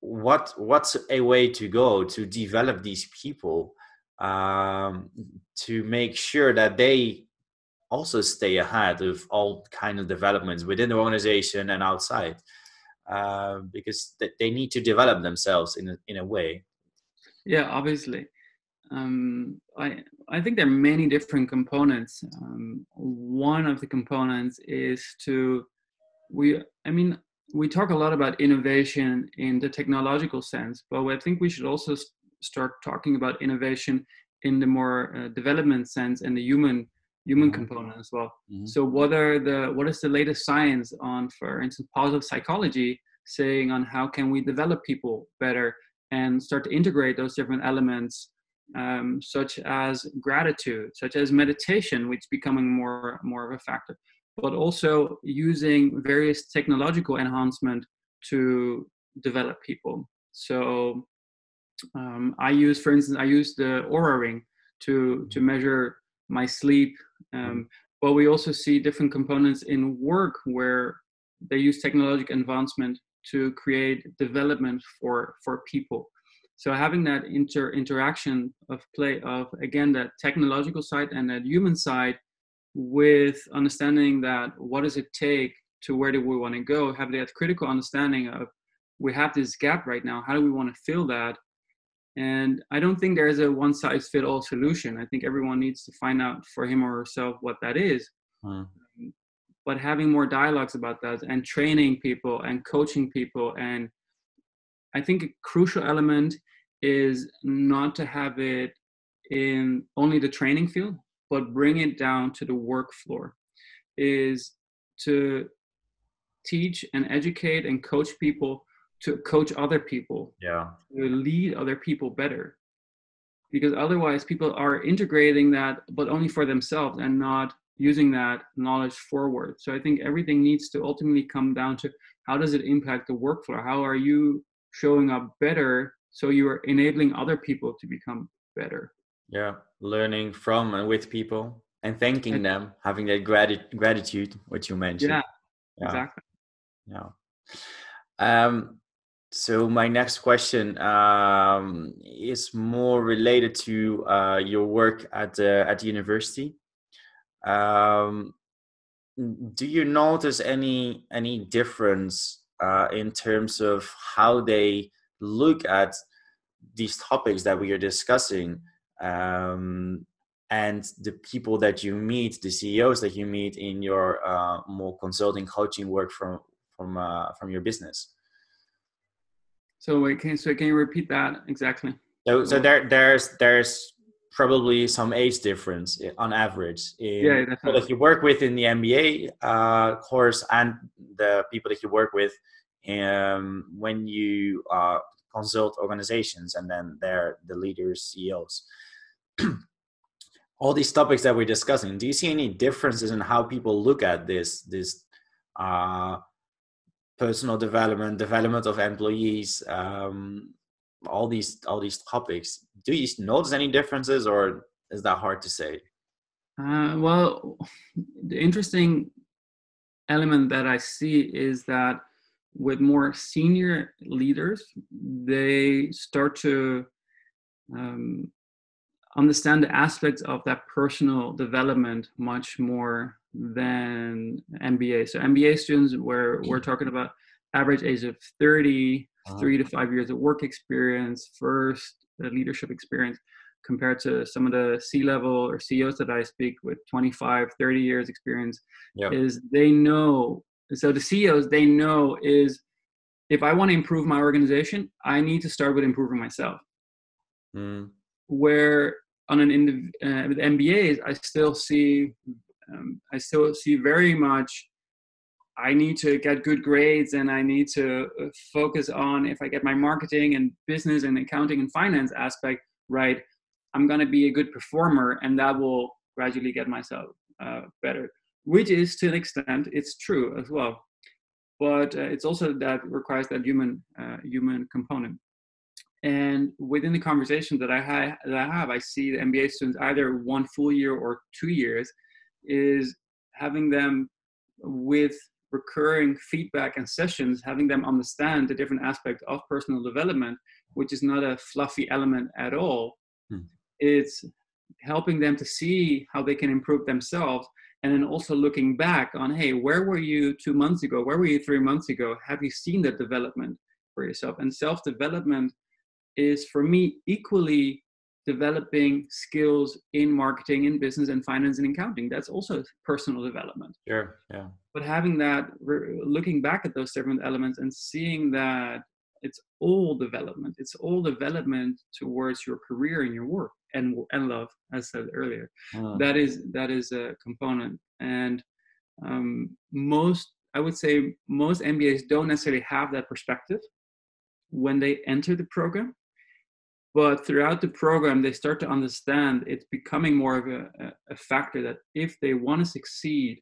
what what's a way to go to develop these people um, to make sure that they also stay ahead of all kind of developments within the organization and outside uh, because they need to develop themselves in a, in a way. Yeah obviously. Um, I, I think there are many different components. Um, one of the components is to we i mean we talk a lot about innovation in the technological sense but i think we should also start talking about innovation in the more uh, development sense and the human human mm-hmm. component as well. Mm-hmm. So what are the what is the latest science on, for instance, positive psychology, saying on how can we develop people better and start to integrate those different elements, um, such as gratitude, such as meditation, which is becoming more more of a factor, but also using various technological enhancement to develop people. So um, I use, for instance, I use the Oura ring to to mm-hmm. measure my sleep. Mm-hmm. Um, but we also see different components in work where they use technological advancement to create development for for people. So having that inter interaction of play of again that technological side and that human side, with understanding that what does it take to where do we want to go, have that critical understanding of we have this gap right now. How do we want to fill that? And I don't think there's a one size fit all solution. I think everyone needs to find out for him or herself what that is. Hmm. But having more dialogues about that and training people and coaching people. And I think a crucial element is not to have it in only the training field, but bring it down to the work floor. Is to teach and educate and coach people to coach other people yeah. to lead other people better. Because otherwise people are integrating that but only for themselves and not using that knowledge forward. So i think everything needs to ultimately come down to how does it impact the workflow? How are you showing up better so you are enabling other people to become better? Yeah learning from and with people and thanking and, them having that grati- gratitude which you mentioned. Yeah, yeah. exactly. Yeah. Um so my next question um, is more related to uh, your work at the at the university. Um, do you notice any any difference uh, in terms of how they look at these topics that we are discussing um, and the people that you meet, the CEOs that you meet in your uh, more consulting coaching work from from uh, from your business? So wait, can so can you repeat that exactly? So so there there's there's probably some age difference on average in yeah, people that you work with in the MBA uh, course and the people that you work with um, when you uh, consult organizations and then they're the leaders, CEOs. All these topics that we're discussing, do you see any differences in how people look at this this uh, personal development, development of employees, um, all these all these topics. Do you notice any differences, or is that hard to say? Uh, well, the interesting element that I see is that with more senior leaders, they start to um, understand the aspects of that personal development much more than MBA. So MBA students, where we're talking about average age of 30, uh-huh. three to five years of work experience, first leadership experience, compared to some of the C-level or CEOs that I speak with 25, 30 years experience, yep. is they know. So the CEOs, they know is if I want to improve my organization, I need to start with improving myself. Mm. Where on an indiv- uh, with MBAs, I still see um, I still see very much I need to get good grades and I need to uh, focus on if I get my marketing and business and accounting and finance aspect right, I'm going to be a good performer and that will gradually get myself uh, better, which is to an extent, it's true as well. But uh, it's also that requires that human uh, human component. And within the conversation that I, ha- that I have, I see the MBA students either one full year or two years is having them with recurring feedback and sessions, having them understand the different aspects of personal development, which is not a fluffy element at all. Hmm. It's helping them to see how they can improve themselves and then also looking back on hey where were you two months ago where were you three months ago have you seen that development for yourself and self-development is for me equally developing skills in marketing, in business, and finance and accounting. That's also personal development. Sure. Yeah. But having that, looking back at those different elements and seeing that it's all development. It's all development towards your career and your work and and love, as said earlier. Uh. That is that is a component. And um, most, I would say, most MBAs don't necessarily have that perspective when they enter the program but throughout the program they start to understand it's becoming more of a, a factor that if they want to succeed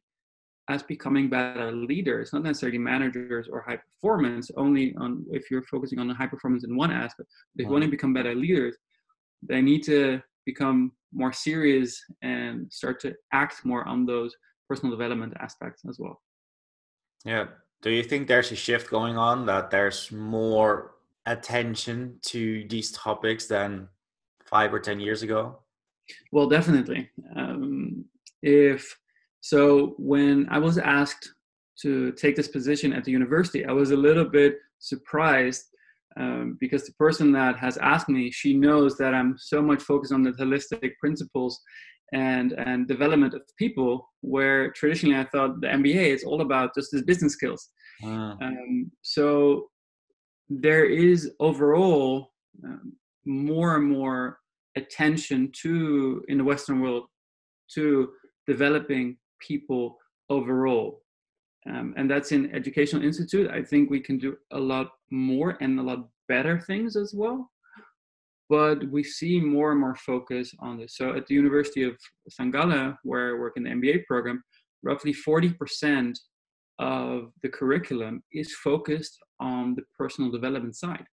as becoming better leaders not necessarily managers or high performance only on if you're focusing on the high performance in one aspect if you want to mm-hmm. become better leaders they need to become more serious and start to act more on those personal development aspects as well. Yeah. Do you think there's a shift going on that there's more attention to these topics than five or ten years ago? Well, definitely. Um, if so, when I was asked to take this position at the university, I was a little bit surprised um, because the person that has asked me, she knows that I'm so much focused on the holistic principles and and development of people. Where traditionally I thought the MBA is all about just the business skills. Ah. Um, so there is overall um, more and more attention to in the western world to developing people overall. Um, and that's in educational institute. I think we can do a lot more and a lot better things as well. But we see more and more focus on this. So at the university of gallen where i work in the mba program roughly 40% of the curriculum is focused on the personal development side.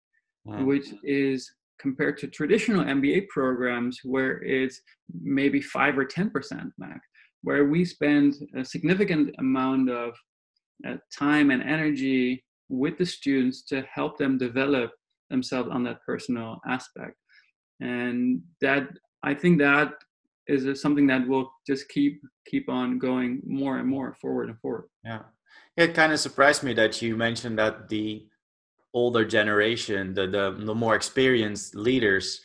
mm. which is compared to traditional MBA programs where it's maybe five or 10% max, where we spend a significant amount of uh, time and energy with the students to help them develop themselves on that personal aspect. And that, I think that is something that will just keep keep on going more and more forward and forward. Yeah, it kind of surprised me that you mentioned that the older generation, the the, the more experienced leaders,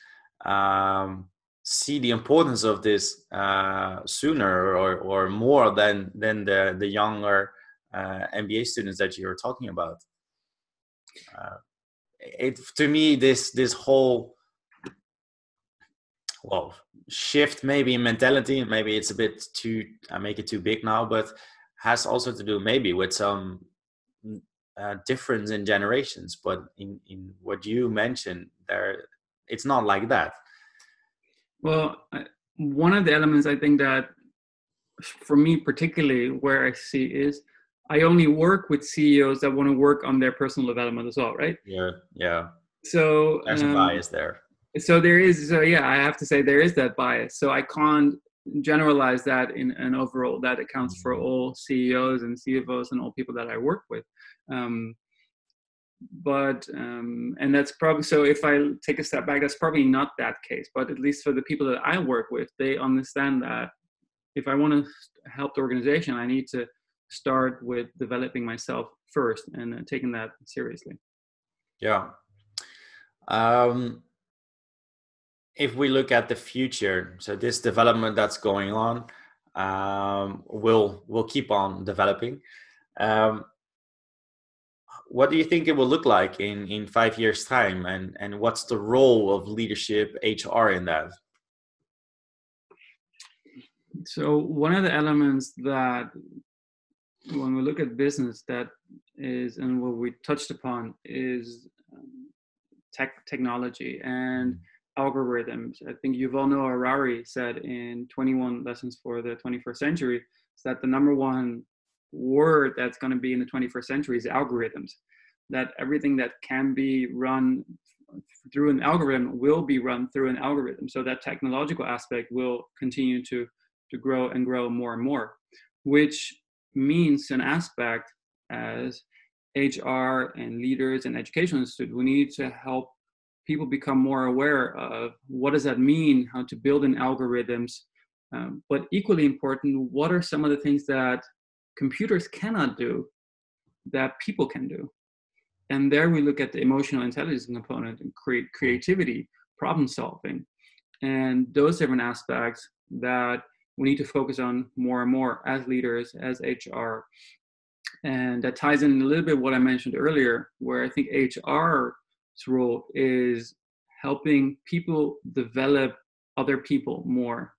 um, see the importance of this uh, sooner or or more than than the the younger uh, MBA students that you were talking about. Uh, it to me this this whole well shift maybe in mentality maybe it's a bit too i make it too big now but has also to do maybe with some uh, difference in generations but in in what you mentioned there it's not like that. Well one of the elements i think that for me particularly where i see is i only work with ceos that want to work on their personal development as well right? Yeah yeah. So there's um, a bias there. so there is so yeah i have to say there is that bias. So i can't generalize that in an overall that accounts for mm-hmm. all ceos and cfos and all people that i work with. Um, but um, and that's probably so if i take a step back that's probably not that case but at least for the people that i work with they understand that if i want to help the organization i need to start with developing myself first and uh, taking that seriously. Yeah. Um, if we look at the future, so this development that's going on um, will will keep on developing. Um, what do you think it will look like in in five years' time, and and what's the role of leadership HR in that? So one of the elements that when we look at business that is and what we touched upon is um, tech technology and mm-hmm algorithms. I think Yuval Noah Harari said in 21 Lessons for the 21st Century that the number one word that's going to be in the 21st century is algorithms. That everything that can be run through an algorithm will be run through an algorithm. So that technological aspect will continue to, to grow and grow more and more, which means an aspect as HR and leaders and educational institutes, we need to help people become more aware of what does that mean, how to build in algorithms, um, but equally important, what are some of the things that computers cannot do that people can do? And there we look at the emotional intelligence component and create creativity, problem solving, and those different aspects that we need to focus on more and more as leaders, as HR. And that ties in a little bit what I mentioned earlier, where I think HR role is helping people develop other people more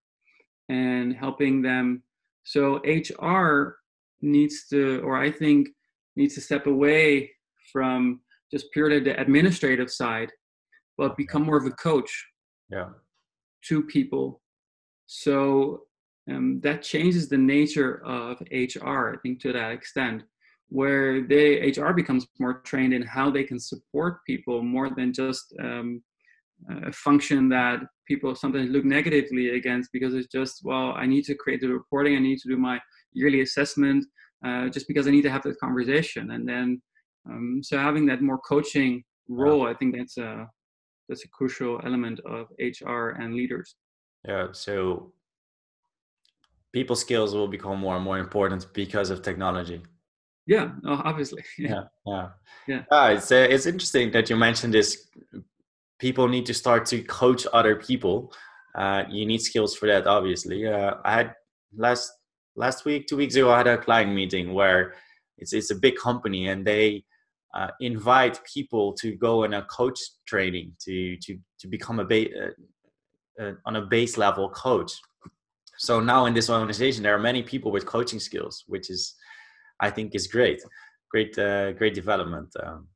and helping them. So HR needs to, or I think, needs to step away from just purely the administrative side, but become more of a coach yeah. to people. So um, that changes the nature of HR, I think, to that extent where they HR becomes more trained in how they can support people more than just um, a function that people sometimes look negatively against because it's just well I need to create the reporting I need to do my yearly assessment uh, just because I need to have that conversation. And then um, so having that more coaching role I think that's a that's a crucial element of HR and leaders. Yeah, so people skills will become more and more important because of technology yeah obviously. Yeah yeah. Yeah. Ah, it's uh, it's interesting that you mentioned this. People need to start to coach other people. Uh, you need skills for that obviously. Uh, i had last last week two weeks ago i had a client meeting where it's it's a big company and they uh, invite people to go in a coach training to to to become a ba- uh, uh, on a base level coach. So now in this organization there are many people with coaching skills which is I think is great, great, uh, great development, um,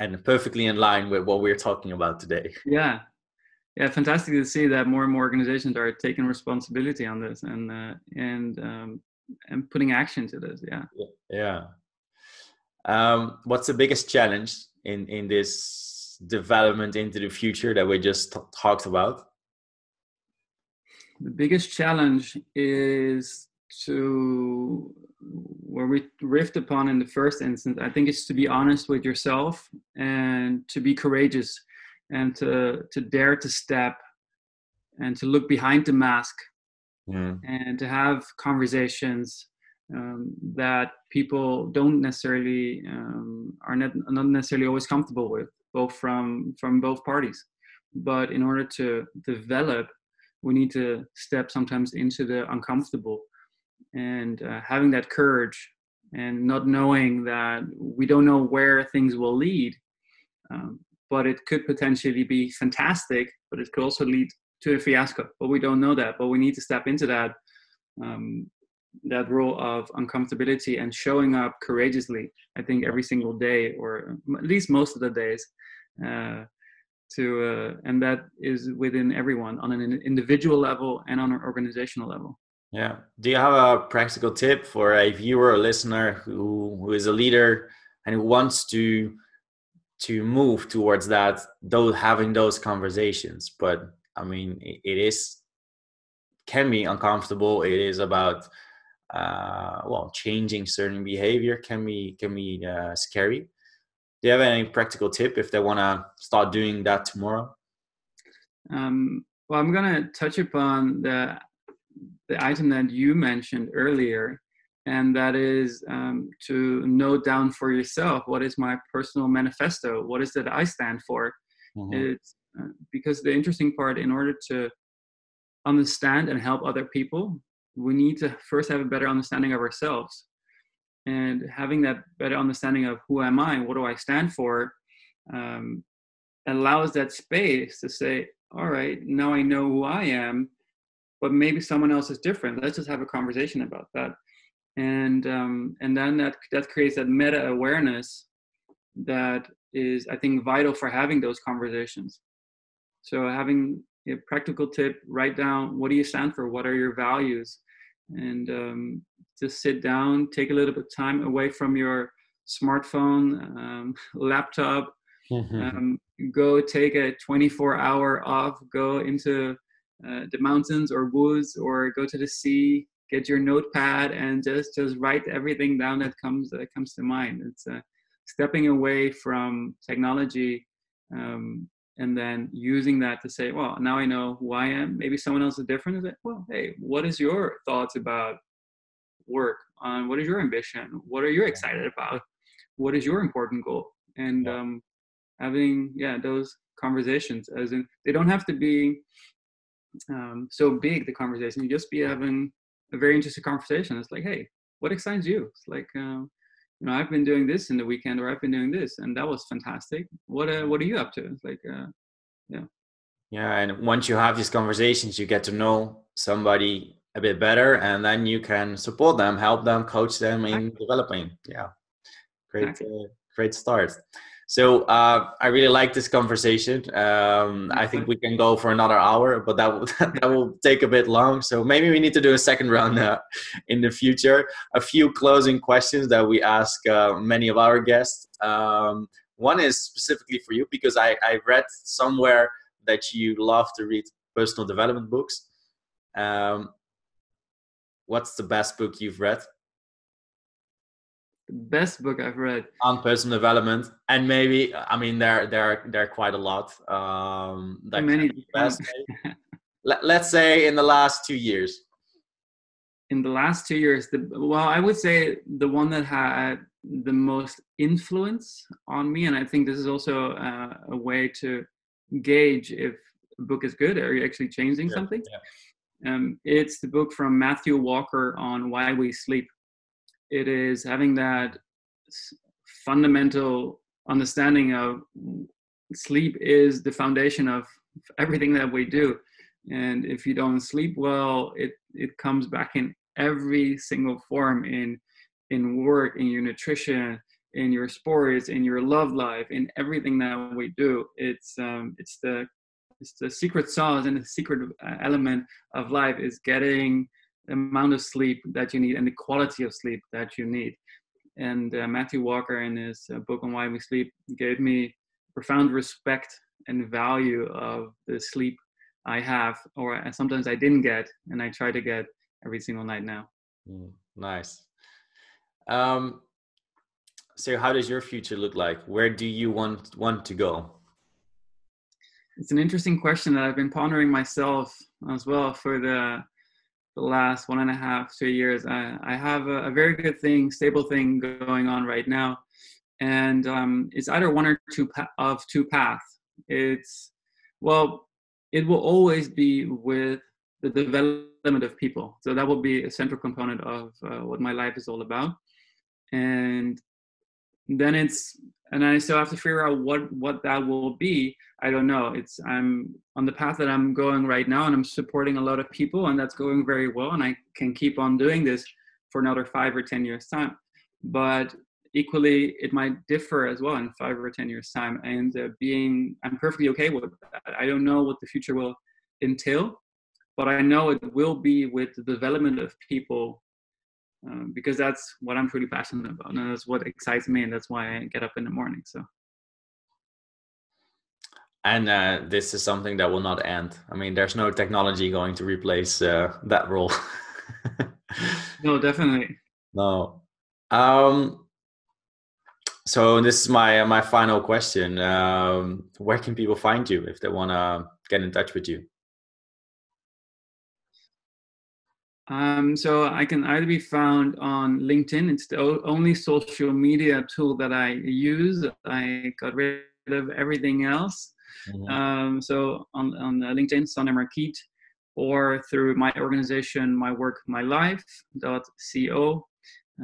and perfectly in line with what we're talking about today. Yeah, yeah, fantastic to see that more and more organizations are taking responsibility on this and uh, and um, and putting action to this. Yeah. Yeah. Um, what's the biggest challenge in in this development into the future that we just t- talked about? The biggest challenge is to where we rift upon in the first instance. I think it's to be honest with yourself and to be courageous and to to dare to step and to look behind the mask mm. and to have conversations um, that people don't necessarily um, are not, not necessarily always comfortable with, both from from both parties. But in order to develop, we need to step sometimes into the uncomfortable, and uh, having that courage and not knowing that we don't know where things will lead. Um, but it could potentially be fantastic, but it could also lead to a fiasco. But we don't know that. But we need to step into that um, that role of uncomfortability and showing up courageously. I think every single day, or at least most of the days, uh, to uh, and that is within everyone on an individual level and on an organizational level. Yeah. Do you have a practical tip for a viewer or listener who who is a leader and who wants to to move towards that, those having those conversations? But I mean, it, it is can be uncomfortable. It is about uh, well, changing certain behavior can be can be uh, scary. Do you have any practical tip if they want to start doing that tomorrow? Um, well, I'm going to touch upon the the item that you mentioned earlier, and that is um, to note down for yourself what is my personal manifesto. What is it I stand for? Mm-hmm. It's uh, because the interesting part, in order to understand and help other people, we need to first have a better understanding of ourselves. And having that better understanding of who am I, what do I stand for, um, allows that space to say, all right, now I know who I am, but maybe someone else is different. Let's just have a conversation about that. And um, and then that that creates that meta awareness that is, I think, vital for having those conversations. So having a practical tip: write down what do you stand for, what are your values, and um, just sit down, take a little bit of time away from your smartphone, um, laptop, mm-hmm. um, go take a 24 hour off, go into uh, the mountains or woods or go to the sea, get your notepad and just just write everything down that comes that comes to mind. It's uh, stepping away from technology um, and then using that to say, well, now I know who I am. Maybe someone else is different. Is it? Well, hey, what is your thoughts about work? On what is your ambition? What are you excited about? What is your important goal? And um, having yeah those conversations, as in they don't have to be um, so big. The conversation you just be having a very interesting conversation. It's like, hey, what excites you? It's like. Uh, you know, I've been doing this in the weekend, or I've been doing this, and that was fantastic. What uh, what are you up to? It's like, uh, yeah, yeah. And once you have these conversations, you get to know somebody a bit better, and then you can support them, help them, coach them in developing. Yeah, great, uh, great start. So uh, I really like this conversation. Um, I think we can go for another hour, but that will, that will take a bit long. So maybe we need to do a second round uh, in the future. A few closing questions that we ask uh, many of our guests. Um, one is specifically for you because I, I read somewhere that you love to read personal development books. Um, what's the best book you've read? Best book I've read on personal development, and maybe I mean there there there are quite a lot. Um, many best. Let, let's say in the last two years. In the last two years, the well, I would say the one that had the most influence on me, and I think this is also uh, a way to gauge if a book is good or you're actually changing yeah, something. Yeah. Um, it's the book from Matthew Walker on why we sleep it is having that fundamental understanding of sleep is the foundation of everything that we do. And if you don't sleep well it it comes back in every single form in in work in your nutrition in your sports in your love life in everything that we do. It's um it's the it's the secret sauce and the secret uh, element of life is getting amount of sleep that you need and the quality of sleep that you need. And uh, Matthew Walker, in his uh, book on why we sleep, gave me profound respect and value of the sleep I have, or sometimes I didn't get, and I try to get every single night now. Mm, nice. Um, so, how does your future look like? Where do you want want to go? It's an interesting question that I've been pondering myself as well for the the last one and a half two years. I, I have a, a very good thing, stable thing going on right now, and um, it's either one or two pa- of two paths. It's well, it will always be with the development of people. So that will be a central component of uh, what my life is all about. And then it's and I still have to figure out what what that will be. I don't know. It's I'm on the path that I'm going right now, and I'm supporting a lot of people, and that's going very well. And I can keep on doing this for another five or ten years time. But equally, it might differ as well in five or ten years time. And uh, being, I'm perfectly okay with that. I don't know what the future will entail, but I know it will be with the development of people um, because that's what I'm truly passionate about, and that's what excites me, and that's why I get up in the morning. So. And uh, this is something that will not end. I mean, there's no technology going to replace uh, that role. no, definitely. No. Um, so this is my my final question. Um, where can people find you if they want to get in touch with you? Um, so I can either be found on LinkedIn. It's the only social media tool that I use. I got rid of everything else. Mm-hmm. Um, so on, on LinkedIn, Sander Markiet, or through my organization, my work, my life.co,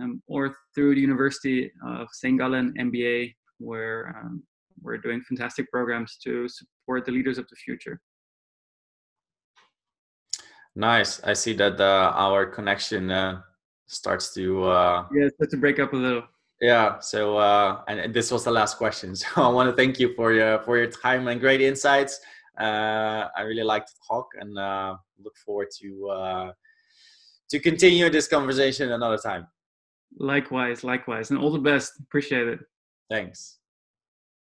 um, or through the University of St. Gallen MBA, where um, we're doing fantastic programs to support the leaders of the future. Nice. I see that uh, our connection uh, starts to. Uh, yeah, starts to break up a little. Yeah. So, uh, and this was the last question. So, I want to thank you for your for your time and great insights. Uh, I really like to talk and uh, look forward to uh, to continue this conversation another time. Likewise, likewise, and all the best. Appreciate it. Thanks.